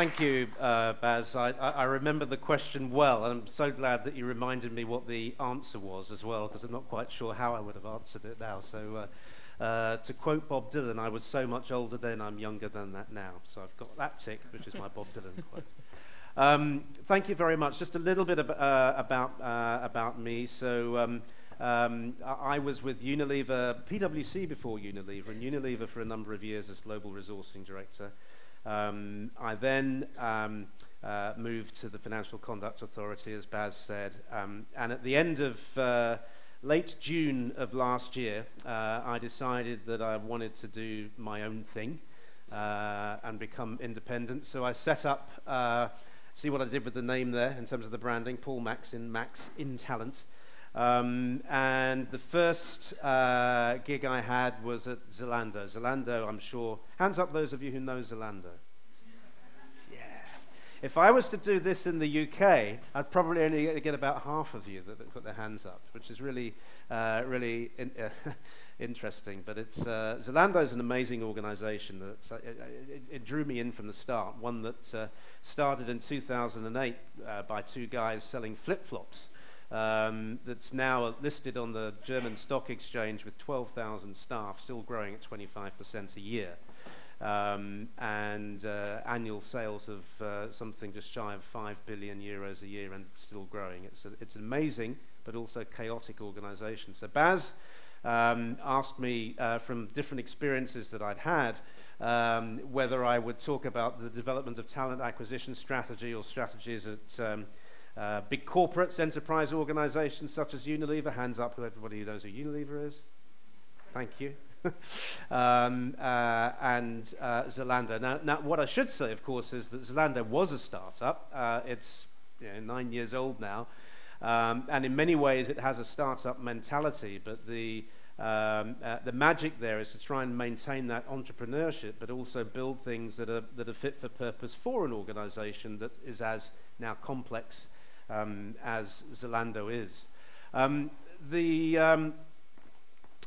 thank you, uh, Baz. I, I, remember the question well, and I'm so glad that you reminded me what the answer was as well, because I'm not quite sure how I would have answered it now. So, uh, uh, to quote Bob Dylan, I was so much older then, I'm younger than that now. So I've got that tick, which is my Bob Dylan quote. Um, thank you very much. Just a little bit ab- uh, about, uh, about me. So, um, um, I was with Unilever, PwC before Unilever, and Unilever for a number of years as Global Resourcing Director. Um, I then um, uh, moved to the Financial Conduct Authority, as Baz said, um, and at the end of uh, late June of last year, uh, I decided that I wanted to do my own thing uh, and become independent. So I set up, uh, see what I did with the name there in terms of the branding, Paul Maxin Maxin Talent. Um, and the first uh, gig I had was at Zalando. Zalando, I'm sure. Hands up, those of you who know Zalando. Yeah. If I was to do this in the UK, I'd probably only get about half of you that, that put their hands up, which is really, uh, really in, uh, interesting. But it's uh, Zalando is an amazing organisation. That uh, it, it, drew me in from the start. One that uh, started in 2008 uh, by two guys selling flip flops um, that's now listed on the German stock exchange with 12,000 staff, still growing at 25% a year. Um, and uh, annual sales of uh, something just shy of 5 billion euros a year and still growing. It's, a, it's an amazing but also chaotic organization. So Baz um, asked me uh, from different experiences that I'd had um, whether I would talk about the development of talent acquisition strategy or strategies at um, uh, big corporates, enterprise organizations such as Unilever, hands up who everybody who knows who Unilever is. Thank you. um, uh, and uh, Zalando. Now, now, what I should say, of course, is that Zalando was a startup. Uh, it's you know, nine years old now. Um, and in many ways, it has a startup mentality, but the um, uh, the magic there is to try and maintain that entrepreneurship, but also build things that are, that are fit for purpose for an organization that is as now complex um, as Zalando is. Um, the, um,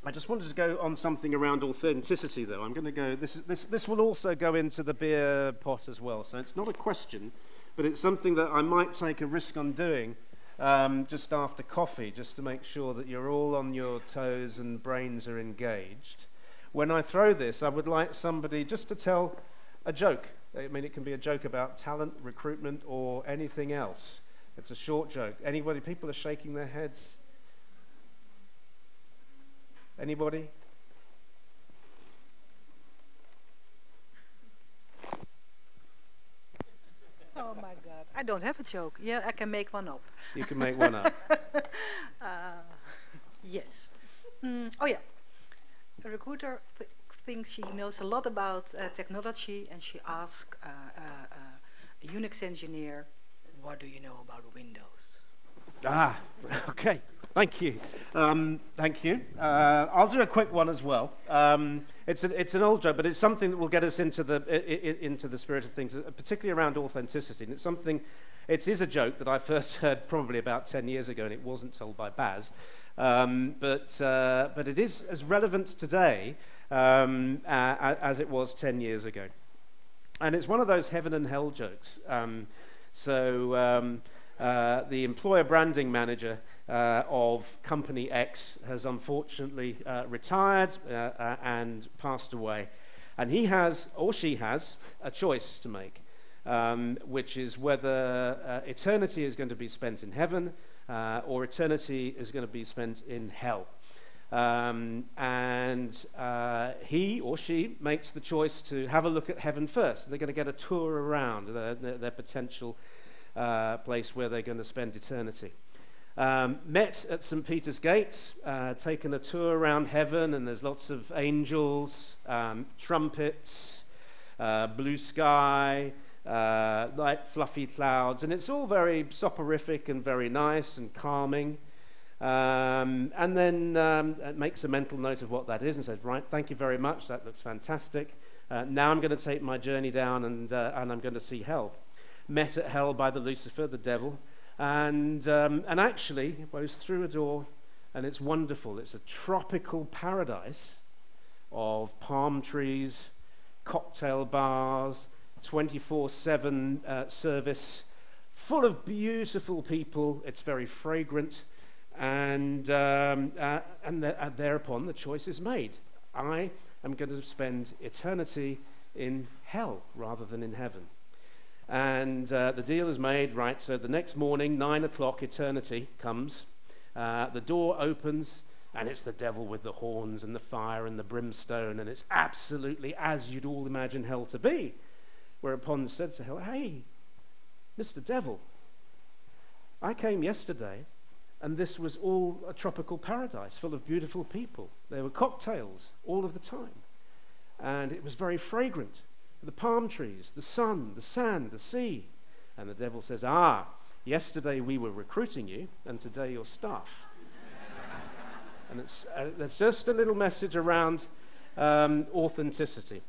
I just wanted to go on something around authenticity, though. I'm going to go, this, this, this will also go into the beer pot as well. So it's not a question, but it's something that I might take a risk on doing um, just after coffee, just to make sure that you're all on your toes and brains are engaged. When I throw this, I would like somebody just to tell a joke. I mean, it can be a joke about talent, recruitment, or anything else. It's a short joke. Anybody? People are shaking their heads. Anybody? Oh my God. I don't have a joke. Yeah, I can make one up. You can make one up. uh, yes. Mm, oh, yeah. A recruiter th thinks she knows a lot about uh, technology and she asks uh, uh, uh, a Unix engineer what do you know about Windows? Ah, okay. Thank you. Um, thank you. Uh, I'll do a quick one as well. Um, it's, a, it's an old joke, but it's something that will get us into the, I, I, into the spirit of things, uh, particularly around authenticity. And it's something, it is a joke that I first heard probably about 10 years ago, and it wasn't told by Baz. Um, but, uh, but it is as relevant today um, uh, as it was 10 years ago. And it's one of those heaven and hell jokes. Um, so um, uh, the employer branding manager uh, of Company X has unfortunately uh, retired uh, uh, and passed away. And he has, or she has, a choice to make, um, which is whether uh, eternity is going to be spent in heaven or eternity is going to be spent in hell. Um, and uh, he or she makes the choice to have a look at heaven first. They're going to get a tour around their, their, their potential uh, place where they're going to spend eternity. Um, met at St. Peter's Gate, uh, taken a tour around heaven, and there's lots of angels, um, trumpets, uh, blue sky, uh, light fluffy clouds, and it's all very soporific and very nice and calming. Um, and then um, it makes a mental note of what that is and says, Right, thank you very much, that looks fantastic. Uh, now I'm going to take my journey down and, uh, and I'm going to see hell. Met at hell by the Lucifer, the devil. And, um, and actually goes through a door and it's wonderful. It's a tropical paradise of palm trees, cocktail bars, 24 7 uh, service, full of beautiful people. It's very fragrant. And, um, uh, and uh, thereupon the choice is made. I am going to spend eternity in hell rather than in heaven. And uh, the deal is made, right? So the next morning, nine o'clock, eternity comes. Uh, the door opens, and it's the devil with the horns and the fire and the brimstone, and it's absolutely as you'd all imagine hell to be. Whereupon said to hell, Hey, Mr. Devil, I came yesterday, and this was all a tropical paradise full of beautiful people. There were cocktails all of the time, and it was very fragrant. The palm trees, the sun, the sand, the sea. And the devil says, Ah, yesterday we were recruiting you, and today you're staff. And it's, uh, there's just a little message around um, authenticity.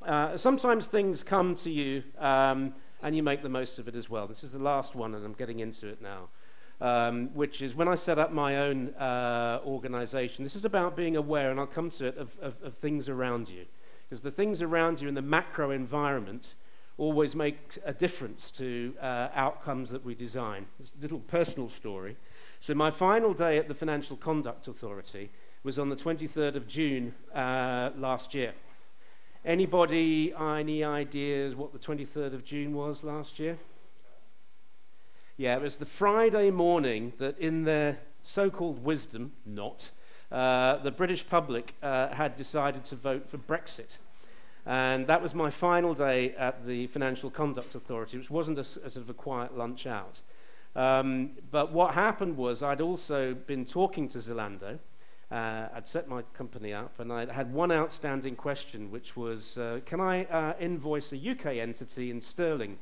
Uh, sometimes things come to you um, and you make the most of it as well. This is the last one, and I'm getting into it now. Um, which is when I set up my own uh, organization. This is about being aware, and I'll come to it, of, of, of things around you. Because the things around you in the macro environment always make a difference to uh, outcomes that we design. This little personal story. So, my final day at the Financial Conduct Authority was on the 23rd of June uh, last year. Anybody, any ideas what the 23rd of June was last year? Yeah, it was the Friday morning that, in their so called wisdom, not, uh, the British public uh, had decided to vote for Brexit. And that was my final day at the Financial Conduct Authority, which wasn't a, a sort of a quiet lunch out. Um, but what happened was I'd also been talking to Zalando. Uh, I'd set my company up, and I had one outstanding question, which was, uh, can I uh, invoice a UK entity in sterling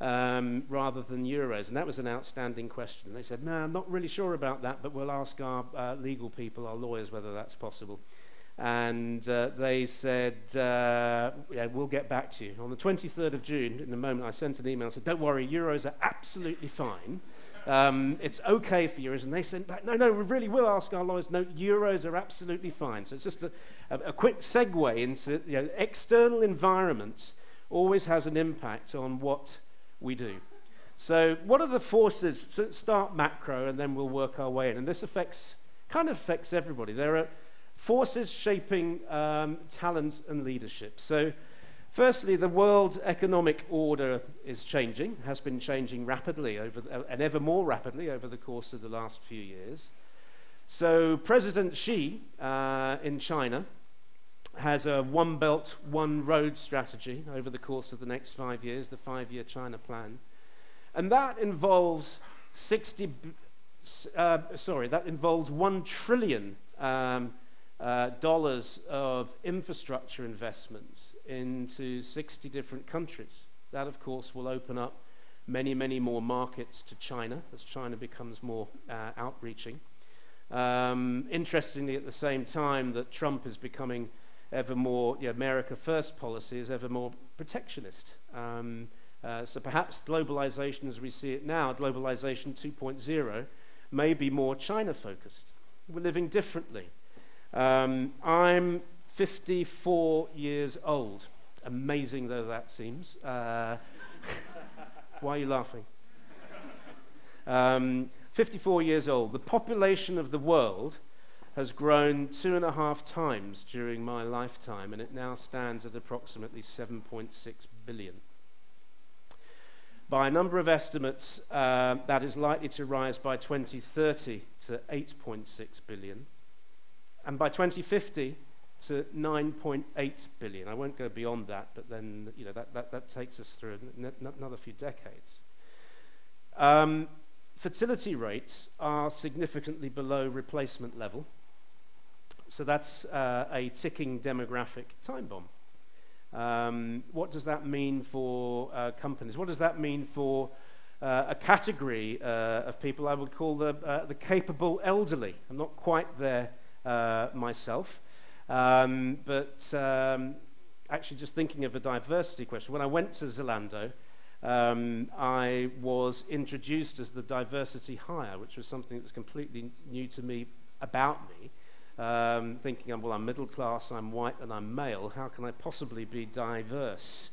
um, rather than euros? And that was an outstanding question. They said, no, I'm not really sure about that, but we'll ask our uh, legal people, our lawyers, whether that's possible. And uh, they said, uh, yeah, we'll get back to you. On the 23rd of June, in the moment, I sent an email said, don't worry, euros are absolutely fine. Um, it's okay for euros. And they said, no, no, we really will ask our lawyers. No, euros are absolutely fine. So it's just a, a, a quick segue into you know, external environments always has an impact on what we do. So, what are the forces? So start macro, and then we'll work our way in. And this affects, kind of affects everybody. There are forces shaping um, talent and leadership. So, firstly, the world economic order is changing, has been changing rapidly over the, and ever more rapidly over the course of the last few years. So, President Xi uh, in China has a one belt, one road strategy over the course of the next five years, the five year China plan. And that involves 60, uh, sorry, that involves 1 trillion um, uh, dollars of infrastructure investment into 60 different countries. That, of course, will open up many, many more markets to China as China becomes more uh, outreaching. Um, interestingly, at the same time that Trump is becoming ever more, you know, America First policy is ever more protectionist. Um, uh, so perhaps globalization as we see it now, globalization 2.0, may be more China focused. We're living differently. Um, I'm 54 years old. Amazing though that seems. Uh, why are you laughing? Um, 54 years old. The population of the world has grown two and a half times during my lifetime, and it now stands at approximately 7.6 billion. By a number of estimates, uh, that is likely to rise by 2030 to 8.6 billion and by 2050 to 9.8 billion. I won't go beyond that, but then you know, that, that, that takes us through another few decades. Um, fertility rates are significantly below replacement level. So that's uh, a ticking demographic time bomb. Um, what does that mean for uh, companies? What does that mean for uh, a category uh, of people I would call the, uh, the capable elderly? I'm not quite there uh, myself. Um, but um, actually, just thinking of a diversity question, when I went to Zalando, um, I was introduced as the diversity hire, which was something that was completely new to me about me. Um, thinking, well, I'm middle class, I'm white, and I'm male. How can I possibly be diverse?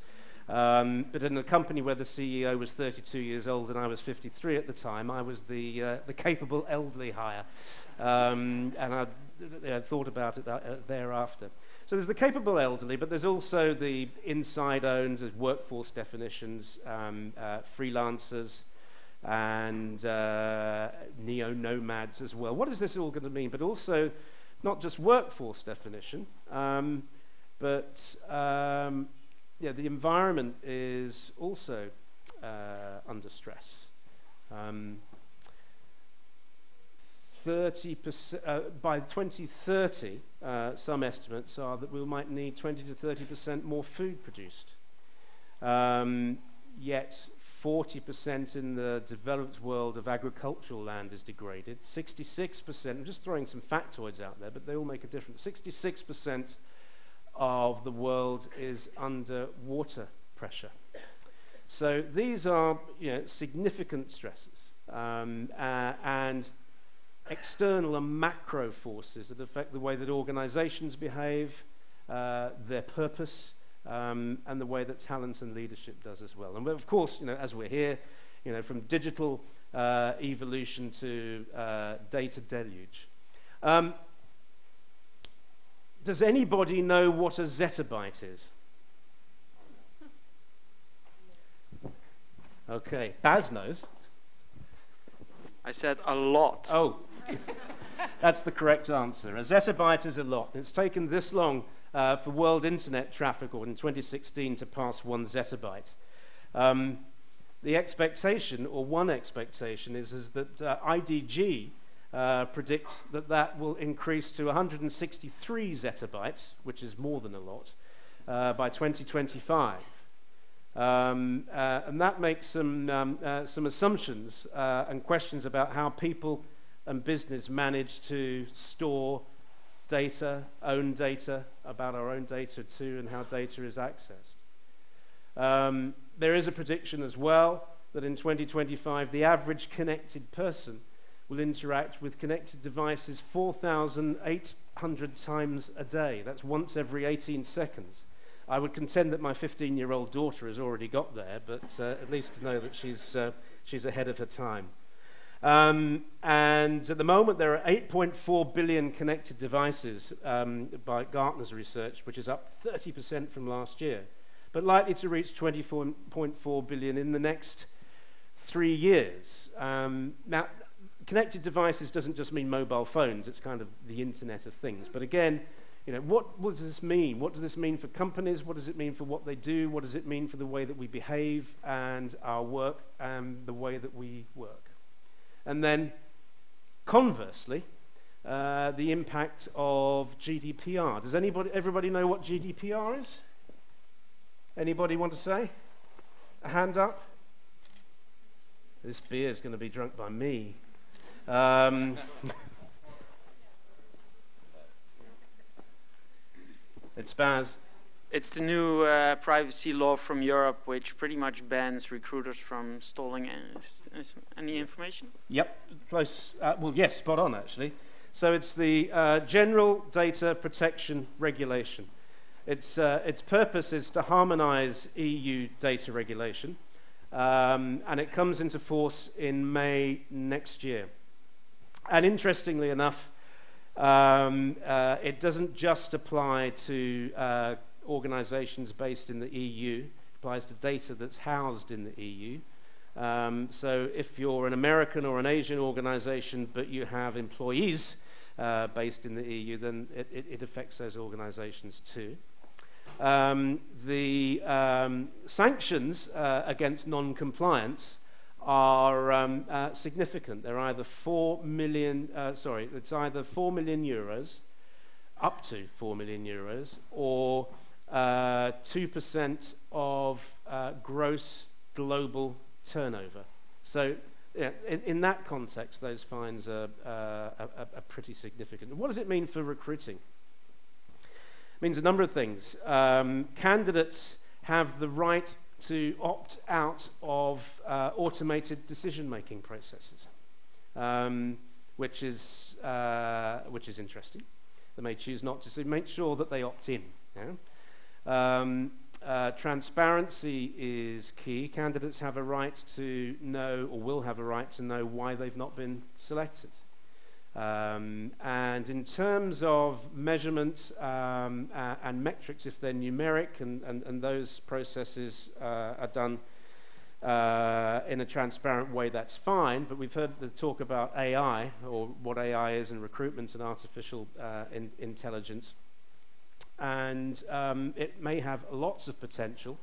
Um, but in a company where the CEO was 32 years old and I was 53 at the time, I was the, uh, the capable elderly hire. Um, and I, thought about it uh, thereafter. So there's the capable elderly, but there's also the inside owned, there's workforce definitions, um, uh, freelancers, and uh, neo nomads as well. What is this all going to mean? But also, not just workforce definition, um, but um, yeah, the environment is also uh, under stress. Um, 30%, uh, by 2030, uh, some estimates are that we might need 20 to 30% more food produced. Um, yet 40% in the developed world of agricultural land is degraded. 66%, I'm just throwing some factoids out there, but they all make a difference. 66% of the world is under water pressure. So these are you know, significant stresses. Um, uh, and external and macro forces that affect the way that organizations behave, uh, their purpose, um, and the way that talent and leadership does as well. And of course, you know, as we're here, you know, from digital uh, evolution to uh, data deluge. Um, does anybody know what a zettabyte is? Okay, Baz knows. I said a lot. Oh, that's the correct answer. A zettabyte is a lot. It's taken this long uh, for world internet traffic in 2016 to pass one zettabyte. Um, the expectation, or one expectation, is, is that uh, IDG uh, predicts that that will increase to 163 zettabytes, which is more than a lot, uh, by 2025. Um, uh, and that makes some, um, uh, some assumptions and questions about how people and business manage to store data, own data, about our own data too, and how data is accessed. Um, there is a prediction as well that in 2025, the average connected person will interact with connected devices 4,800 times a day. That's once every 18 seconds. I would contend that my 15 year old daughter has already got there, but uh, at least to know that she's, uh, she's ahead of her time. Um, and at the moment, there are 8.4 billion connected devices um, by Gartner's research, which is up 30% from last year, but likely to reach 24.4 billion in the next three years. Um, now, connected devices doesn't just mean mobile phones, it's kind of the Internet of Things. But again, you know, what, what, does this mean? What does this mean for companies? What does it mean for what they do? What does it mean for the way that we behave and our work and the way that we work? And then, conversely, uh, the impact of GDPR. Does anybody, everybody know what GDPR is? Anybody want to say? A hand up? This beer is going to be drunk by me. Um, it's Baz. It's the new uh, privacy law from Europe, which pretty much bans recruiters from stalling any information. Yep, close. Uh, well, yes, spot on actually. So it's the uh, General Data Protection Regulation. Its, uh, its purpose is to harmonize EU data regulation, um, and it comes into force in May next year. And interestingly enough, um, uh, it doesn't just apply to organizations based in the EU. Applies to data that's housed in the EU. Um, so if you're an American or an Asian organization, but you have employees uh, based in the EU, then it, it, it affects those organizations too. Um, the um, sanctions uh, against non-compliance are um, uh, significant. They're either 4 million, uh, sorry, it's either 4 million euros, up to 4 million euros, or uh, 2% of uh, gross global turnover. So, yeah, in, in, that context, those fines are, uh, are, are, pretty significant. What does it mean for recruiting? It means a number of things. Um, candidates have the right to opt out of uh, automated decision making processes, um, which, is, uh, which is interesting. They may choose not to, so make sure that they opt in. Yeah? Um, uh, transparency is key. Candidates have a right to know, or will have a right to know, why they've not been selected. Um, and in terms of measurement um, uh, and metrics, if they're numeric and, and, and those processes uh, are done uh, in a transparent way, that's fine. But we've heard the talk about AI, or what AI is in recruitment and artificial uh, in, intelligence. And um, it may have lots of potential.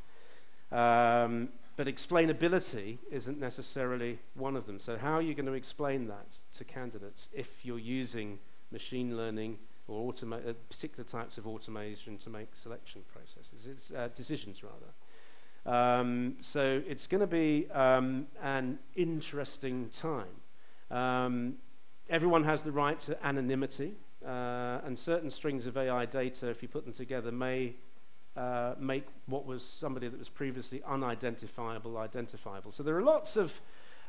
Um, but explainability isn't necessarily one of them. So, how are you going to explain that to candidates if you're using machine learning or automa- uh, particular types of automation to make selection processes, it's, uh, decisions rather? Um, so, it's going to be um, an interesting time. Um, everyone has the right to anonymity, Uh, and certain strings of AI data, if you put them together, may uh, make what was somebody that was previously unidentifiable identifiable. So there are lots of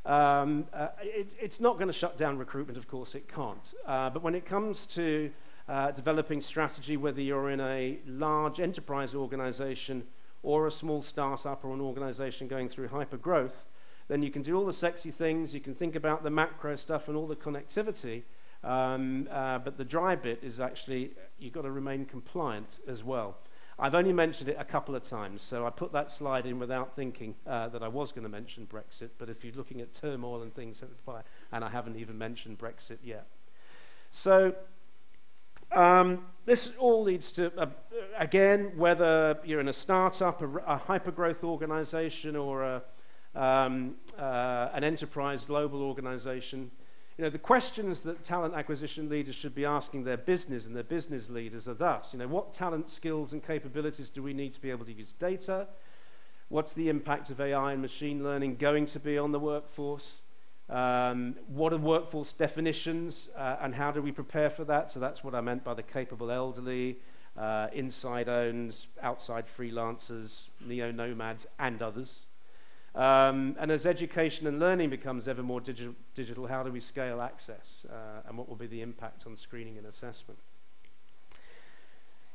um, uh, it, it's not going to shut down recruitment, of course, it can't. Uh, but when it comes to uh, developing strategy, whether you're in a large enterprise organization or a small startup or an organization going through hyper growth, then you can do all the sexy things, you can think about the macro stuff and all the connectivity, um, uh, but the dry bit is actually you've got to remain compliant as well. I've only mentioned it a couple of times, so I put that slide in without thinking uh, that I was going to mention Brexit. But if you're looking at turmoil and things, and I haven't even mentioned Brexit yet. So um, this all leads to, uh, again, whether you're in a startup, a, a hypergrowth organization, or a, um, uh, an enterprise global organization, You know, the questions that talent acquisition leaders should be asking their business and their business leaders are thus, you know, what talent skills and capabilities do we need to be able to use data? What's the impact of AI and machine learning going to be on the workforce? Um, what are workforce definitions uh, and how do we prepare for that? So that's what I meant by the capable elderly, uh, inside owns, outside freelancers, neo nomads, and others. Um, and as education and learning becomes ever more digital, digital how do we scale access? Uh, and what will be the impact on screening and assessment?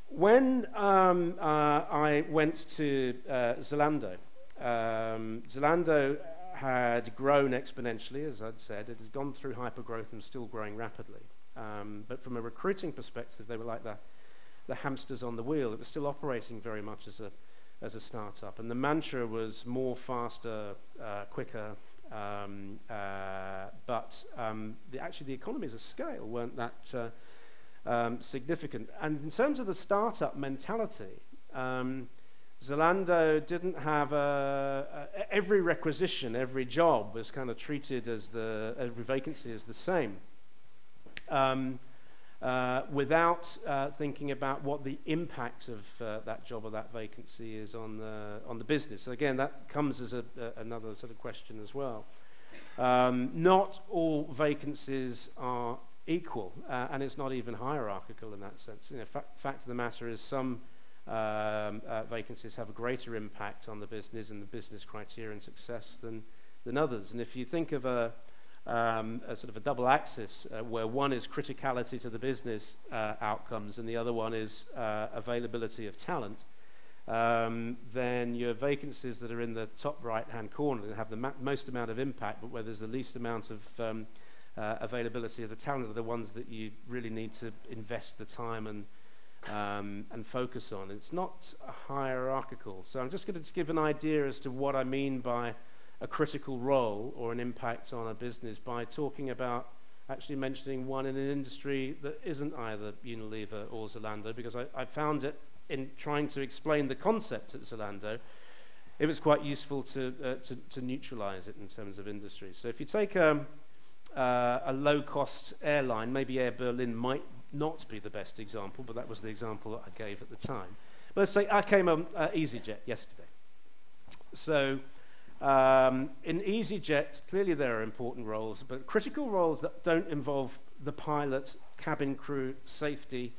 When um, uh, I went to uh, Zalando, um, Zalando had grown exponentially, as I'd said. It had gone through hypergrowth and still growing rapidly. Um, but from a recruiting perspective, they were like the, the hamsters on the wheel. It was still operating very much as a as a startup. And the mantra was more, faster, uh, quicker, um, uh, but um, the, actually the economies of scale weren't that uh, um, significant. And in terms of the startup mentality, um, Zalando didn't have a, a, every requisition, every job was kind of treated as the every vacancy is the same. Um, uh, without uh, thinking about what the impact of uh, that job or that vacancy is on the, on the business. So again, that comes as a, a, another sort of question as well. Um, not all vacancies are equal, uh, and it's not even hierarchical in that sense. You know, fa- fact of the matter is some um, uh, vacancies have a greater impact on the business and the business criteria and success than, than others. And if you think of a, um, a sort of a double axis uh, where one is criticality to the business uh, outcomes and the other one is uh, availability of talent, um, then your vacancies that are in the top right hand corner that have the most amount of impact, but where there's the least amount of um, uh, availability of the talent are the ones that you really need to invest the time and um, and focus on. It's not hierarchical. So I'm just going to give an idea as to what I mean by a critical role or an impact on a business by talking about actually mentioning one in an industry that isn't either Unilever or Zalando because I, I found it in trying to explain the concept at Zalando, it was quite useful to, uh, to, to neutralize it in terms of industry. So if you take um, uh, a low-cost airline, maybe Air Berlin might not be the best example, but that was the example that I gave at the time. But let's say I came on uh, EasyJet yesterday. So um, in EasyJet, clearly there are important roles, but critical roles that don't involve the pilot, cabin crew, safety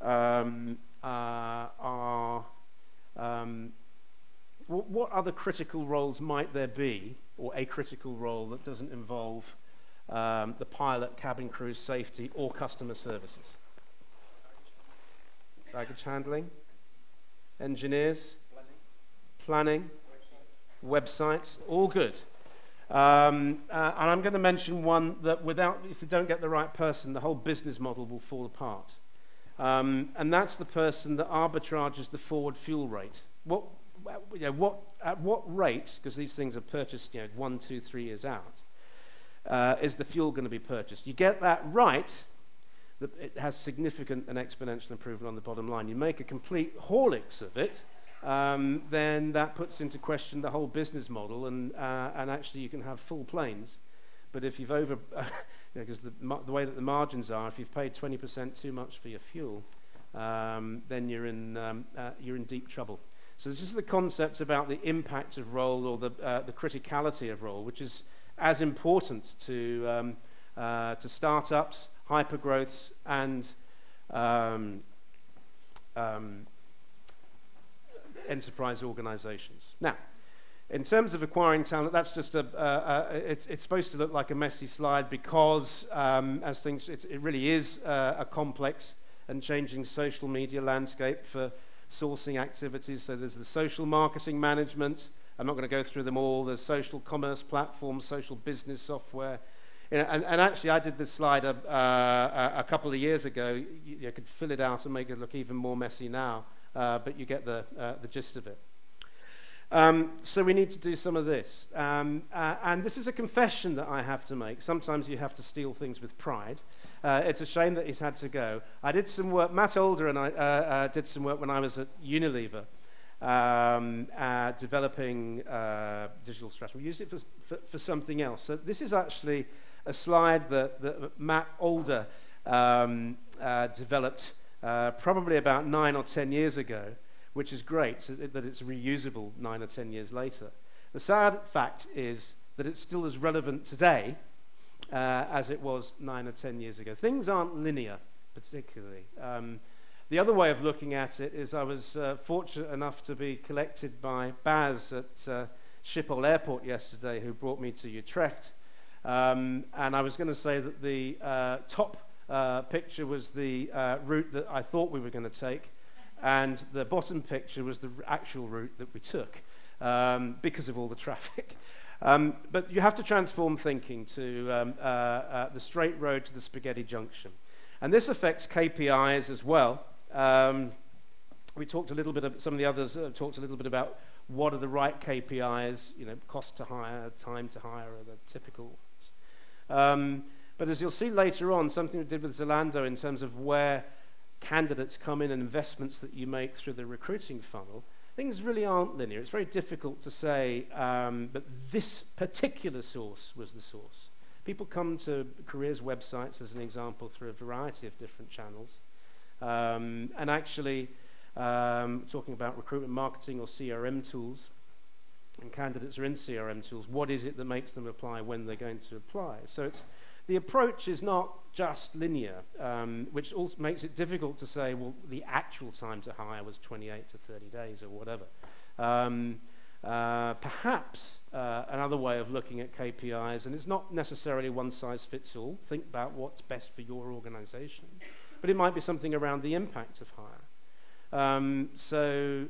um, uh, are. Um, w- what other critical roles might there be, or a critical role that doesn't involve um, the pilot, cabin crew, safety, or customer services? Baggage handling, engineers, planning, websites, all good. Um, uh, and I'm going to mention one that without, if you don't get the right person, the whole business model will fall apart. Um, and that's the person that arbitrages the forward fuel rate. What, you know, what, at what rate, because these things are purchased you know, one, two, three years out, uh, is the fuel going to be purchased? You get that right, it has significant and exponential improvement on the bottom line. You make a complete Horlicks of it, um, then that puts into question the whole business model, and, uh, and actually you can have full planes. But if you've over, because you know, the, the way that the margins are, if you've paid 20% too much for your fuel, um, then you're in, um, uh, you're in deep trouble. So this is the concept about the impact of role or the, uh, the criticality of role, which is as important to, um, uh, to startups, hypergrowths, and um, um, enterprise organizations. Now, in terms of acquiring talent, that's just a, uh, uh, it's, it's supposed to look like a messy slide because um, as things, it really is uh, a complex and changing social media landscape for sourcing activities. So there's the social marketing management. I'm not going to go through them all. There's social commerce platforms, social business software. You know, and, and, actually, I did this slide a, uh, a couple of years ago. You, you, could fill it out and make it look even more messy now, uh, but you get the, uh, the gist of it. Um, so we need to do some of this. Um, uh, and this is a confession that I have to make. Sometimes you have to steal things with pride. Uh, it's a shame that he's had to go. I did some work, Matt Older and I uh, uh, did some work when I was at Unilever um, uh, developing uh, digital strategy. We used it for, for, for something else. So this is actually a slide that, that Matt Older um, uh, developed probably about nine or ten years ago which is great that it's reusable nine or ten years later. The sad fact is that it's still as relevant today uh, as it was nine or ten years ago. Things aren't linear, particularly. Um, the other way of looking at it is I was uh, fortunate enough to be collected by Baz at uh, Schiphol Airport yesterday, who brought me to Utrecht. Um, and I was going to say that the uh, top uh, picture was the uh, route that I thought we were going to take and the bottom picture was the actual route that we took um, because of all the traffic. Um, but you have to transform thinking to um, uh, uh, the straight road to the spaghetti junction. And this affects KPIs as well. Um, we talked a little bit, of, some of the others uh, talked a little bit about what are the right KPIs, you know, cost to hire, time to hire are the typical ones. But as you'll see later on, something we did with Zalando in terms of where candidates come in and investments that you make through the recruiting funnel, things really aren't linear. It's very difficult to say um, that this particular source was the source. People come to careers websites, as an example, through a variety of different channels. Um, and actually, um, talking about recruitment marketing or CRM tools, and candidates are in CRM tools, what is it that makes them apply when they're going to apply? So it's the approach is not just linear, um, which also makes it difficult to say, well, the actual time to hire was 28 to 30 days or whatever. Um, uh, perhaps uh, another way of looking at KPIs, and it's not necessarily one size fits all, think about what's best for your organization, but it might be something around the impact of hire. Um, so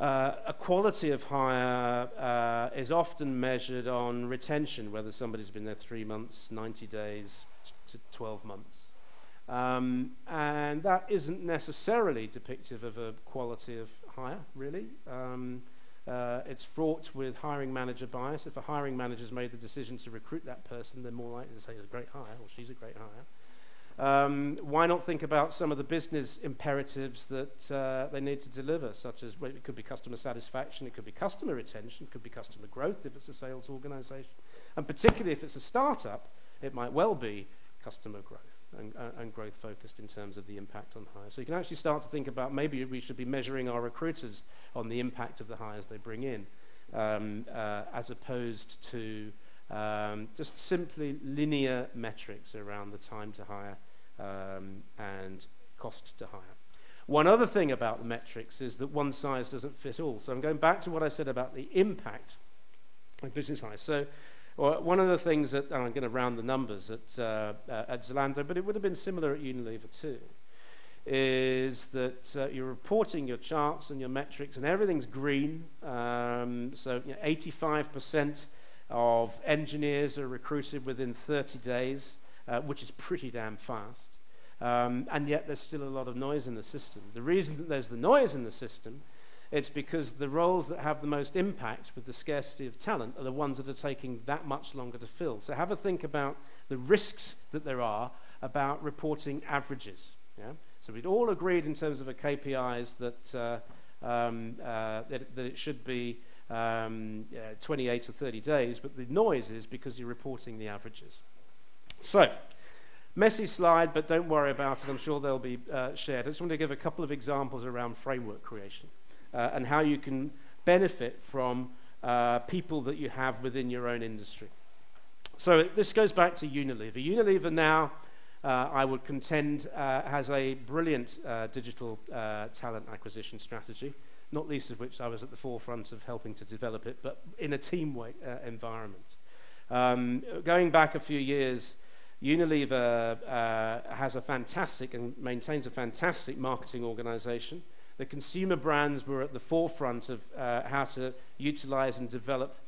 uh, a quality of hire uh, is often measured on retention, whether somebody's been there three months, 90 days to 12 months. Um, and that isn't necessarily depictive of a quality of hire, really. Um, uh, it's fraught with hiring manager bias. If a hiring manager's made the decision to recruit that person, they're more likely to say it's a great hire or she's a great hire. Um, why not think about some of the business imperatives that uh, they need to deliver, such as well, it could be customer satisfaction, it could be customer retention, it could be customer growth if it's a sales organization. And particularly if it's a startup, it might well be customer growth and, uh, and growth focused in terms of the impact on hires. So you can actually start to think about maybe we should be measuring our recruiters on the impact of the hires they bring in, um, uh, as opposed to um, just simply linear metrics around the time to hire um, and cost to hire. One other thing about the metrics is that one size doesn't fit all. So I'm going back to what I said about the impact of business hires. So one of the things that, I'm going to round the numbers at, uh, uh, at Zalando, but it would have been similar at Unilever too, is that uh, you're reporting your charts and your metrics, and everything's green. Um, so you know, 85% of engineers are recruited within 30 days, uh, which is pretty damn fast. Um, and yet there's still a lot of noise in the system. The reason that there's the noise in the system it's because the roles that have the most impact with the scarcity of talent are the ones that are taking that much longer to fill. So have a think about the risks that there are about reporting averages. Yeah? So we'd all agreed in terms of a KPIs that, uh, um, uh, that, that, it should be um, 28 or 30 days, but the noise is because you're reporting the averages. So, messy slide, but don't worry about it. I'm sure they'll be uh, shared. I just want to give a couple of examples around framework creation uh, and how you can benefit from uh, people that you have within your own industry. So this goes back to Unilever. Unilever now uh, I would contend, uh, has a brilliant uh, digital talent acquisition strategy, not least of which I was at the forefront of helping to develop it, but in a team environment. Um, going back a few years, Unilever uh, has a fantastic and maintains a fantastic marketing organization. The consumer brands were at the forefront of how to utilize and develop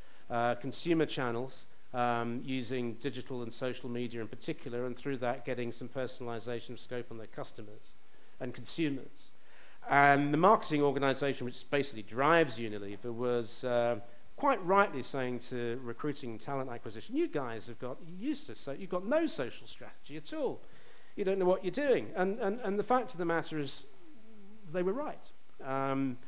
consumer channels um, using digital and social media in particular, and through that getting some personalization scope on their customers and consumers. And the marketing organization, which basically drives Unilever, was uh, quite rightly saying to recruiting talent acquisition, you guys have got used to, so you've got no social strategy at all. You don't know what you're doing. And, and, and the fact of the matter is, they were right. Um,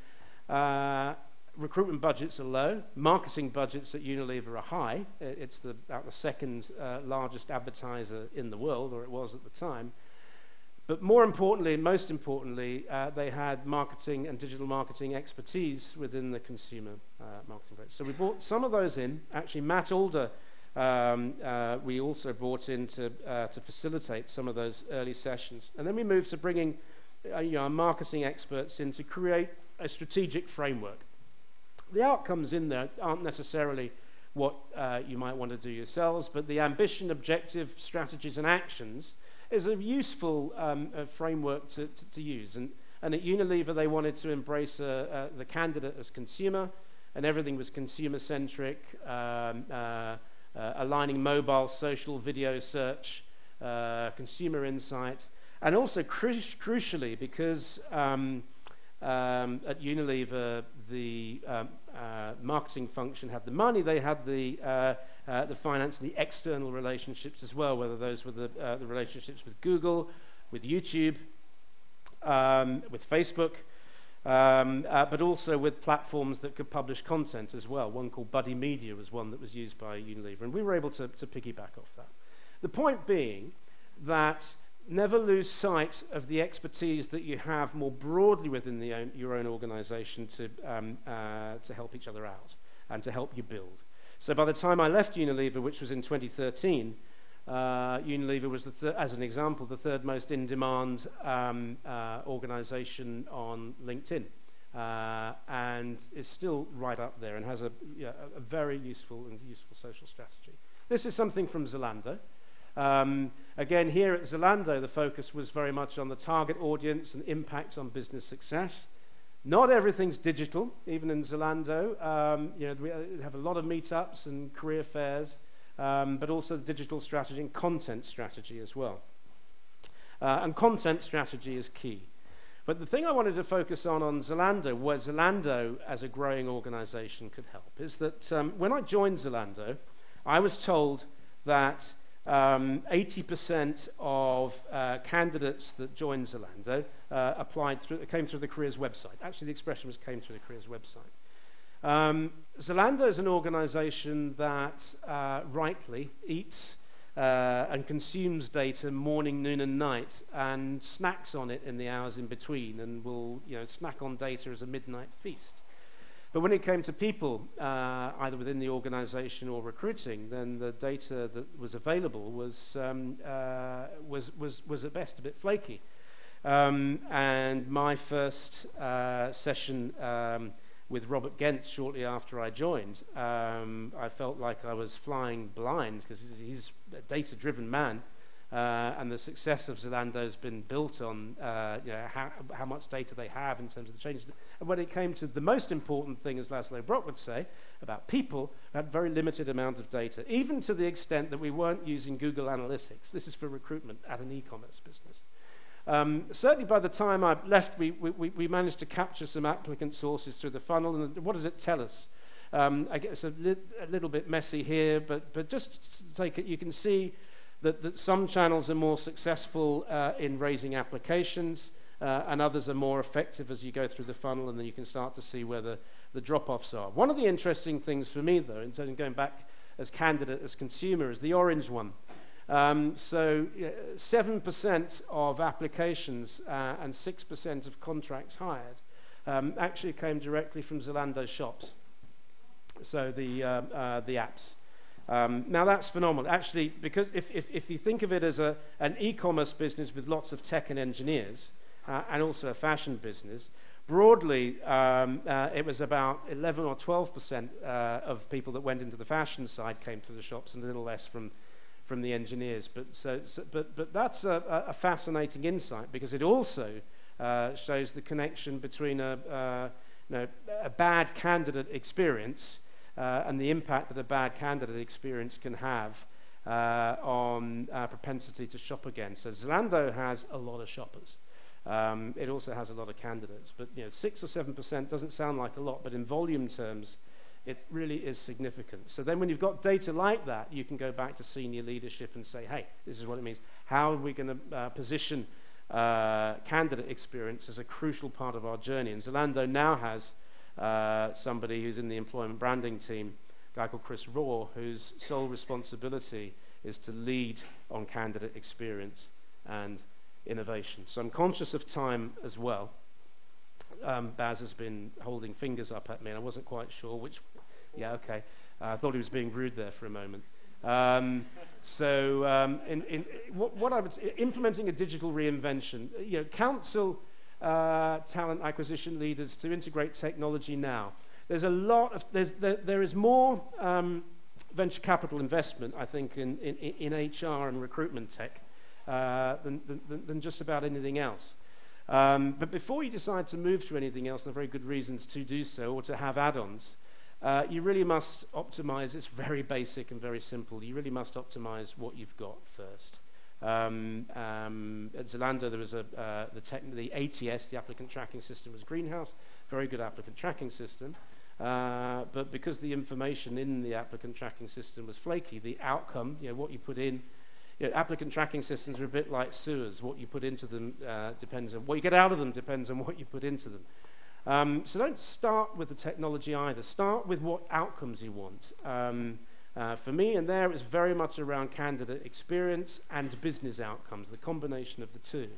uh, recruitment budgets are low. Marketing budgets at Unilever are high. It's the, about the second uh, largest advertiser in the world, or it was at the time. But more importantly, most importantly, uh, they had marketing and digital marketing expertise within the consumer uh, marketing. Rate. So we brought some of those in. Actually, Matt Alder, um, uh, we also brought in to, uh, to facilitate some of those early sessions. And then we moved to bringing uh, you know, marketing experts in to create a strategic framework the outcomes in there aren't necessarily what uh, you might want to do yourselves, but the ambition, objective, strategies, and actions is a useful um, uh, framework to, to, to, use. And, and at Unilever, they wanted to embrace uh, uh the candidate as consumer, and everything was consumer centric, um, uh, aligning mobile, social, video search, consumer insight, and also cru- crucially, because um, um, at Unilever, the um, marketing function had the money, they had the, uh, the finance and the external relationships as well, whether those were the, uh, the relationships with Google, with YouTube, um, with Facebook, um, uh, but also with platforms that could publish content as well. One called Buddy Media was one that was used by Unilever, and we were able to, to piggyback off that. The point being that never lose sight of the expertise that you have more broadly within own, your own organization to, um, uh, to help each other out and to help you build. So by the time I left Unilever, which was in 2013, uh, Unilever was, the as an example, the third most in-demand um, uh, organization on LinkedIn. Uh, and is still right up there and has a, yeah, a very useful and useful social strategy. This is something from Zalando. Um, again, here at Zalando, the focus was very much on the target audience and impact on business success. Not everything's digital, even in Zalando. Um, you know, we have a lot of meetups and career fairs, um, but also digital strategy and content strategy as well. Uh, and content strategy is key. But the thing I wanted to focus on on Zalando, where Zalando as a growing organization could help, is that um, when I joined Zalando, I was told that um, 80% of uh, candidates that joined Zalando uh, applied through, came through the careers website. Actually, the expression was came through the careers website. Um, Zalando is an organization that uh, rightly eats uh, and consumes data morning, noon, and night, and snacks on it in the hours in between, and will you know, snack on data as a midnight feast. But when it came to people, uh, either within the organization or recruiting, then the data that was available was, um, uh, was, was, was at best a bit flaky. Um, and my first uh, session um, with Robert Gentz shortly after I joined, um, I felt like I was flying blind because he's a data driven man. Uh, and the success of Zalando has been built on uh, you know, how, how, much data they have in terms of the changes. And when it came to the most important thing, as Laszlo Bock would say, about people, we had very limited amount of data, even to the extent that we weren't using Google Analytics. This is for recruitment at an e-commerce business. Um, certainly by the time I left, we, we, we managed to capture some applicant sources through the funnel. And what does it tell us? Um, I guess a, li a little bit messy here, but, but just take it, you can see that, that some channels are more successful uh, in raising applications uh, and others are more effective as you go through the funnel and then you can start to see where the, the drop-offs are. One of the interesting things for me, though, in terms of going back as candidate, as consumer, is the orange one. Um, so 7% of applications uh, and 6% of contracts hired um, actually came directly from Zalando shops. So the, uh, uh, the apps. Um, now that's phenomenal. Actually, because if, if, if you think of it as a, an e-commerce business with lots of tech and engineers, uh, and also a fashion business, broadly um, uh, it was about 11 or 12 percent uh, of people that went into the fashion side came to the shops, and a little less from from the engineers. But so, so but but that's a, a, fascinating insight because it also uh, shows the connection between a, uh, you know, a bad candidate experience uh, and the impact that a bad candidate experience can have uh, on uh, propensity to shop again. So Zalando has a lot of shoppers. Um, it also has a lot of candidates, but you know, six or seven percent doesn't sound like a lot, but in volume terms, it really is significant. So then, when you've got data like that, you can go back to senior leadership and say, "Hey, this is what it means. How are we going to uh, position uh, candidate experience as a crucial part of our journey?" And Zalando now has uh, somebody who's in the employment branding team, a guy called Chris Raw, whose sole responsibility is to lead on candidate experience and innovation. So I'm conscious of time as well. Um, Baz has been holding fingers up at me, and I wasn't quite sure which. Yeah, okay. Uh, I thought he was being rude there for a moment. Um, so, um, in, in, what, what, I would say, implementing a digital reinvention, you know, counsel uh, talent acquisition leaders to integrate technology now. There's a lot of, there's, there, there is more um, venture capital investment, I think, in, in, in HR and recruitment tech uh, than, than, than, just about anything else. Um, but before you decide to move to anything else, there are very good reasons to do so or to have add-ons. Uh, you really must optimize. It's very basic and very simple. You really must optimize what you've got first. Um, um, at Zalando, there was a, uh, the, tech, the ATS, the applicant tracking system, was Greenhouse, very good applicant tracking system. Uh, but because the information in the applicant tracking system was flaky, the outcome, you know, what you put in, you know, applicant tracking systems are a bit like sewers. What you put into them uh, depends on what you get out of them depends on what you put into them. Um, so don't start with the technology either. Start with what outcomes you want. Um, uh, for me, and there, it's very much around candidate experience and business outcomes, the combination of the two.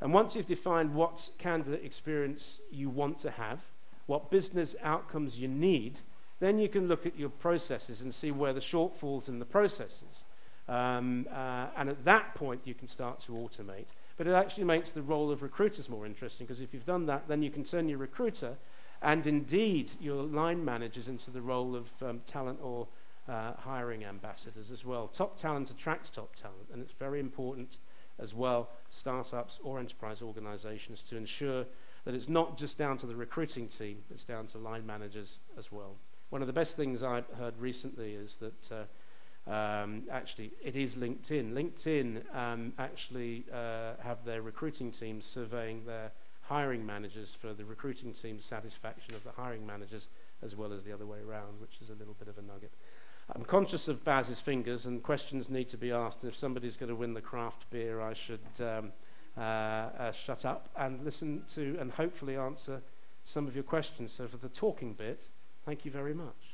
And once you've defined what candidate experience you want to have, what business outcomes you need, then you can look at your processes and see where the shortfalls in the processes. Um, uh, and at that point, you can start to automate. But it actually makes the role of recruiters more interesting because if you've done that, then you can turn your recruiter and indeed your line managers into the role of um, talent or uh, hiring ambassadors as well. Top talent attracts top talent, and it's very important as well, startups or enterprise organizations, to ensure that it's not just down to the recruiting team, it's down to line managers as well. One of the best things I've heard recently is that uh, um, actually it is LinkedIn. LinkedIn um, actually uh, have their recruiting teams surveying their hiring managers for the recruiting team's satisfaction of the hiring managers as well as the other way around, which is a little bit of a nugget. I'm conscious of Baz's fingers and questions need to be asked. And if somebody's going to win the craft beer, I should um, uh, uh, shut up and listen to and hopefully answer some of your questions. So for the talking bit, thank you very much.